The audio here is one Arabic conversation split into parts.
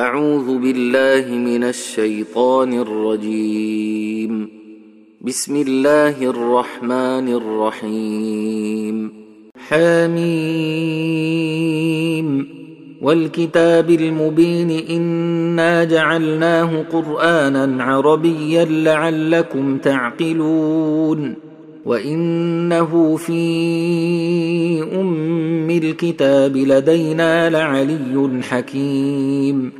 أعوذ بالله من الشيطان الرجيم. بسم الله الرحمن الرحيم. حميم. والكتاب المبين إنا جعلناه قرآنا عربيا لعلكم تعقلون. وإنه في أم الكتاب لدينا لعلي حكيم.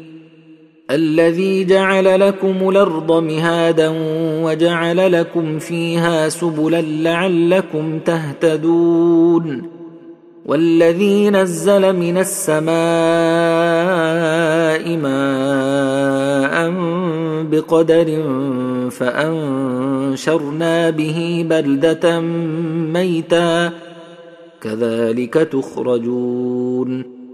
الذي جعل لكم الأرض مهادا وجعل لكم فيها سبلا لعلكم تهتدون والذي نزل من السماء ماء بقدر فأنشرنا به بلدة ميتا كذلك تخرجون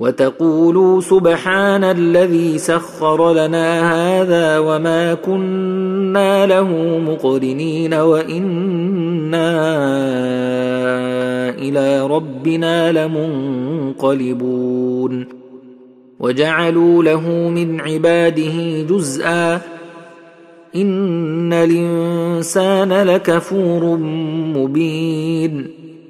وتقولوا سبحان الذي سخر لنا هذا وما كنا له مقرنين وإنا إلى ربنا لمنقلبون. وجعلوا له من عباده جزءا. إن الإنسان لكفور مبين.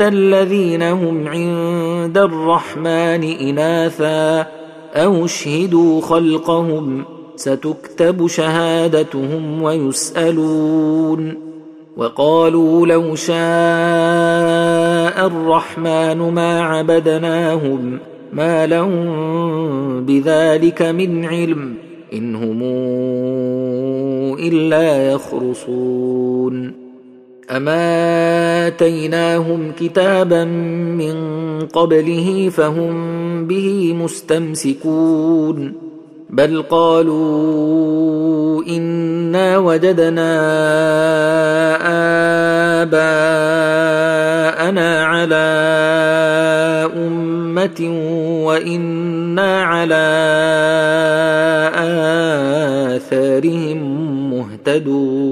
الذين هم عند الرحمن إناثا أو اشهدوا خلقهم ستكتب شهادتهم ويسألون وقالوا لو شاء الرحمن ما عبدناهم ما لهم بذلك من علم إن هم إلا يخرصون أما آتيناهم كتابا من قبله فهم به مستمسكون بل قالوا إنا وجدنا آباءنا على أمة وإنا على آثارهم مهتدون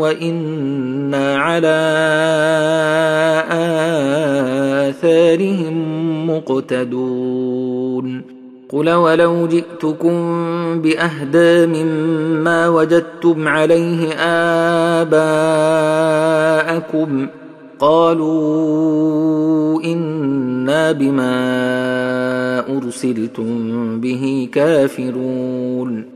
وإنا على آثارهم مقتدون. قل ولو جئتكم بأهدى مما وجدتم عليه آباءكم قالوا إنا بما أرسلتم به كافرون.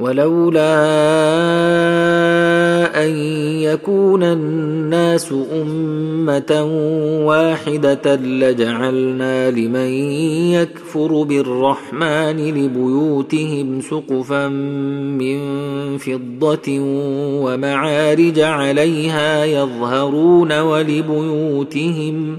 ولولا أن يكون الناس أمة واحدة لجعلنا لمن يكفر بالرحمن لبيوتهم سقفا من فضة ومعارج عليها يظهرون ولبيوتهم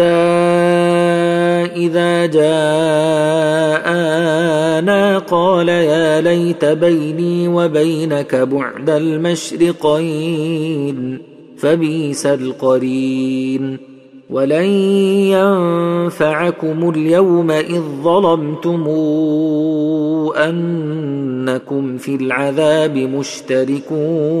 حتى إذا جاءنا قال يا ليت بيني وبينك بعد المشرقين فبيس القرين. ولن ينفعكم اليوم إذ ظلمتم أنكم في العذاب مشتركون.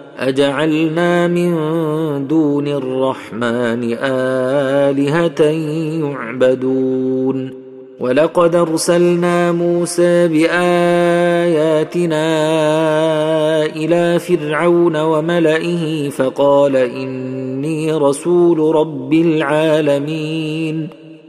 أجعلنا من دون الرحمن آلهة يعبدون. ولقد أرسلنا موسى بآياتنا إلى فرعون وملئه فقال إني رسول رب العالمين.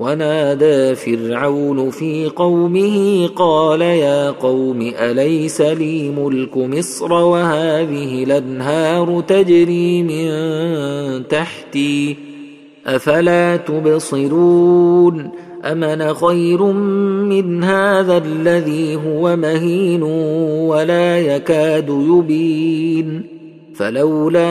ونادى فرعون في قومه قال يا قوم أليس لي ملك مصر وهذه الأنهار تجري من تحتي أفلا تبصرون امن خير من هذا الذي هو مهين ولا يكاد يبين فلولا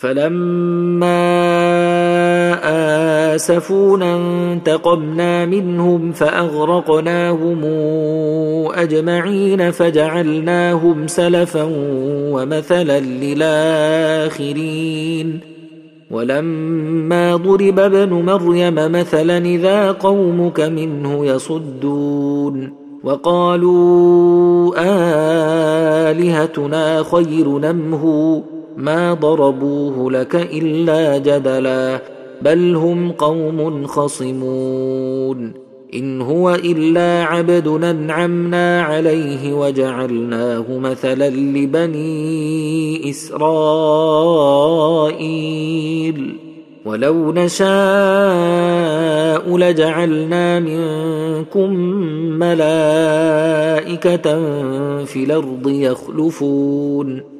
فلما آسفونا انتقمنا منهم فأغرقناهم أجمعين فجعلناهم سلفا ومثلا للآخرين. ولما ضرب ابن مريم مثلا إذا قومك منه يصدون. وقالوا آلهتنا خير نمه ما ضربوه لك إلا جدلا بل هم قوم خصمون. إن هو إلا عبد أنعمنا عليه وجعلناه مثلا لبني إسرائيل. ولو نشاء لجعلنا منكم ملائكة في الأرض يخلفون.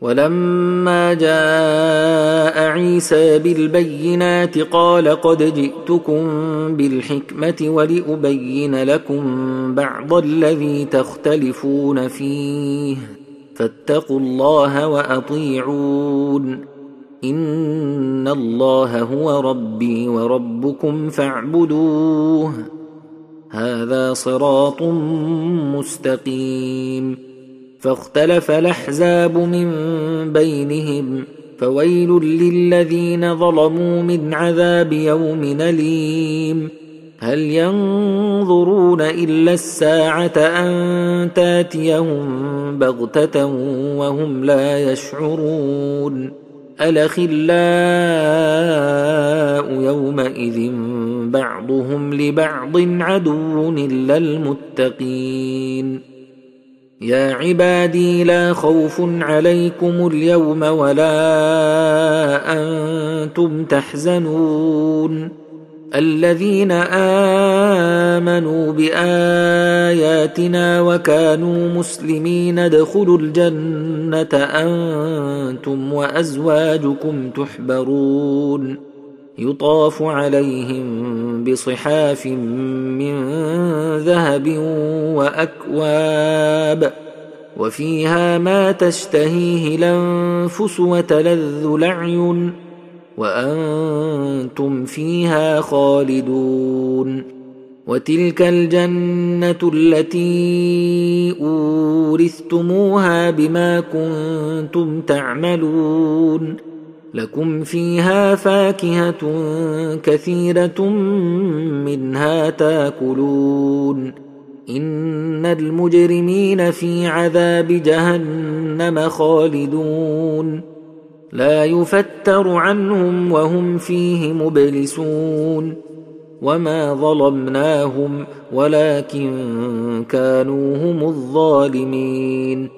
ولما جاء عيسى بالبينات قال قد جئتكم بالحكمة ولأبين لكم بعض الذي تختلفون فيه. فاتقوا الله وأطيعون. إن الله هو ربي وربكم فاعبدوه. هذا صراط مستقيم. فاختلف الأحزاب من بينهم فويل للذين ظلموا من عذاب يوم أليم. هل ينظرون إلا الساعة أن تأتيهم بغتة وهم لا يشعرون؟ الأخلاء يومئذ بعضهم لبعض عدو إلا المتقين. يا عبادي لا خوف عليكم اليوم ولا أنتم تحزنون الذين امنوا باياتنا وكانوا مسلمين ادخلوا الجنه أنتم وازواجكم تحبرون يطاف عليهم بصحاف من ذهب وأكواب وفيها ما تشتهيه الأنفس وتلذ الأعين وأنتم فيها خالدون وتلك الجنة التي أورثتموها بما كنتم تعملون لكم فيها فاكهة كثيرة منها تاكلون. إن المجرمين في عذاب جهنم خالدون. لا يفتر عنهم وهم فيه مبلسون. وما ظلمناهم ولكن كانوا هم الظالمين.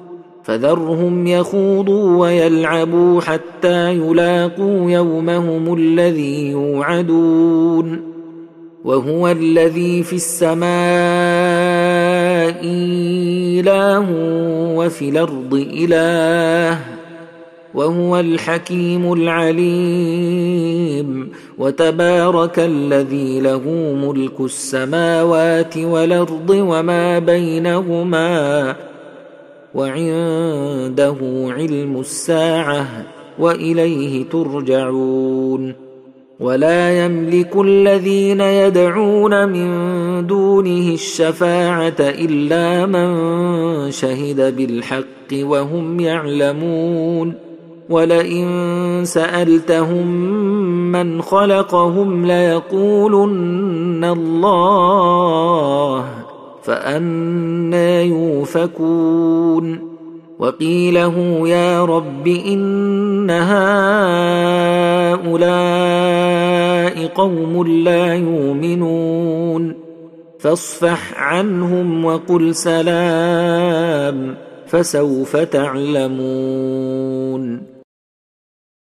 فذرهم يخوضوا ويلعبوا حتى يلاقوا يومهم الذي يوعدون وهو الذي في السماء إله وفي الأرض إله وهو الحكيم العليم وتبارك الذي له ملك السماوات والأرض وما بينهما وعنده علم الساعة وإليه ترجعون. ولا يملك الذين يدعون من دونه الشفاعة إلا من شهد بالحق وهم يعلمون. ولئن سألتهم من خلقهم ليقولن الله فانى يوفكون. وقيله يا رب إن هؤلاء قوم لا يؤمنون. فاصفح عنهم وقل سلام فسوف تعلمون.